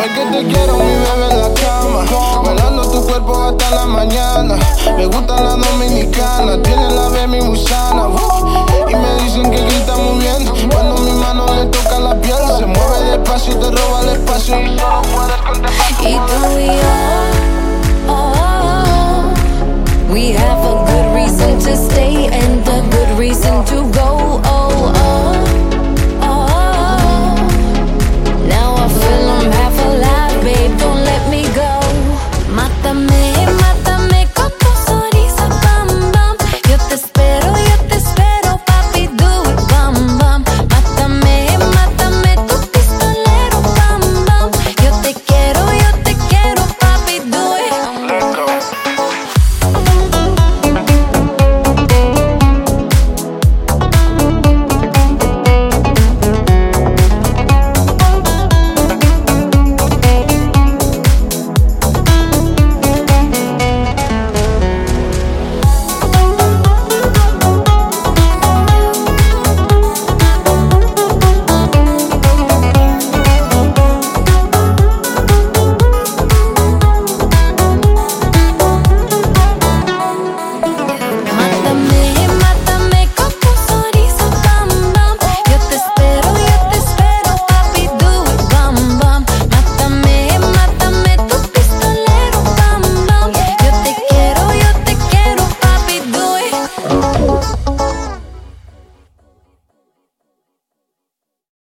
Sabes que te quiero, mi bebé, en la cama. Bailando tu cuerpo hasta la mañana. Me gusta la dominicana, tiene la B, mi musana. Y me dicen que grita muy bien. Cuando mi mano le toca la piel, se mueve despacio y te roba el espacio. Y solo puedes contar.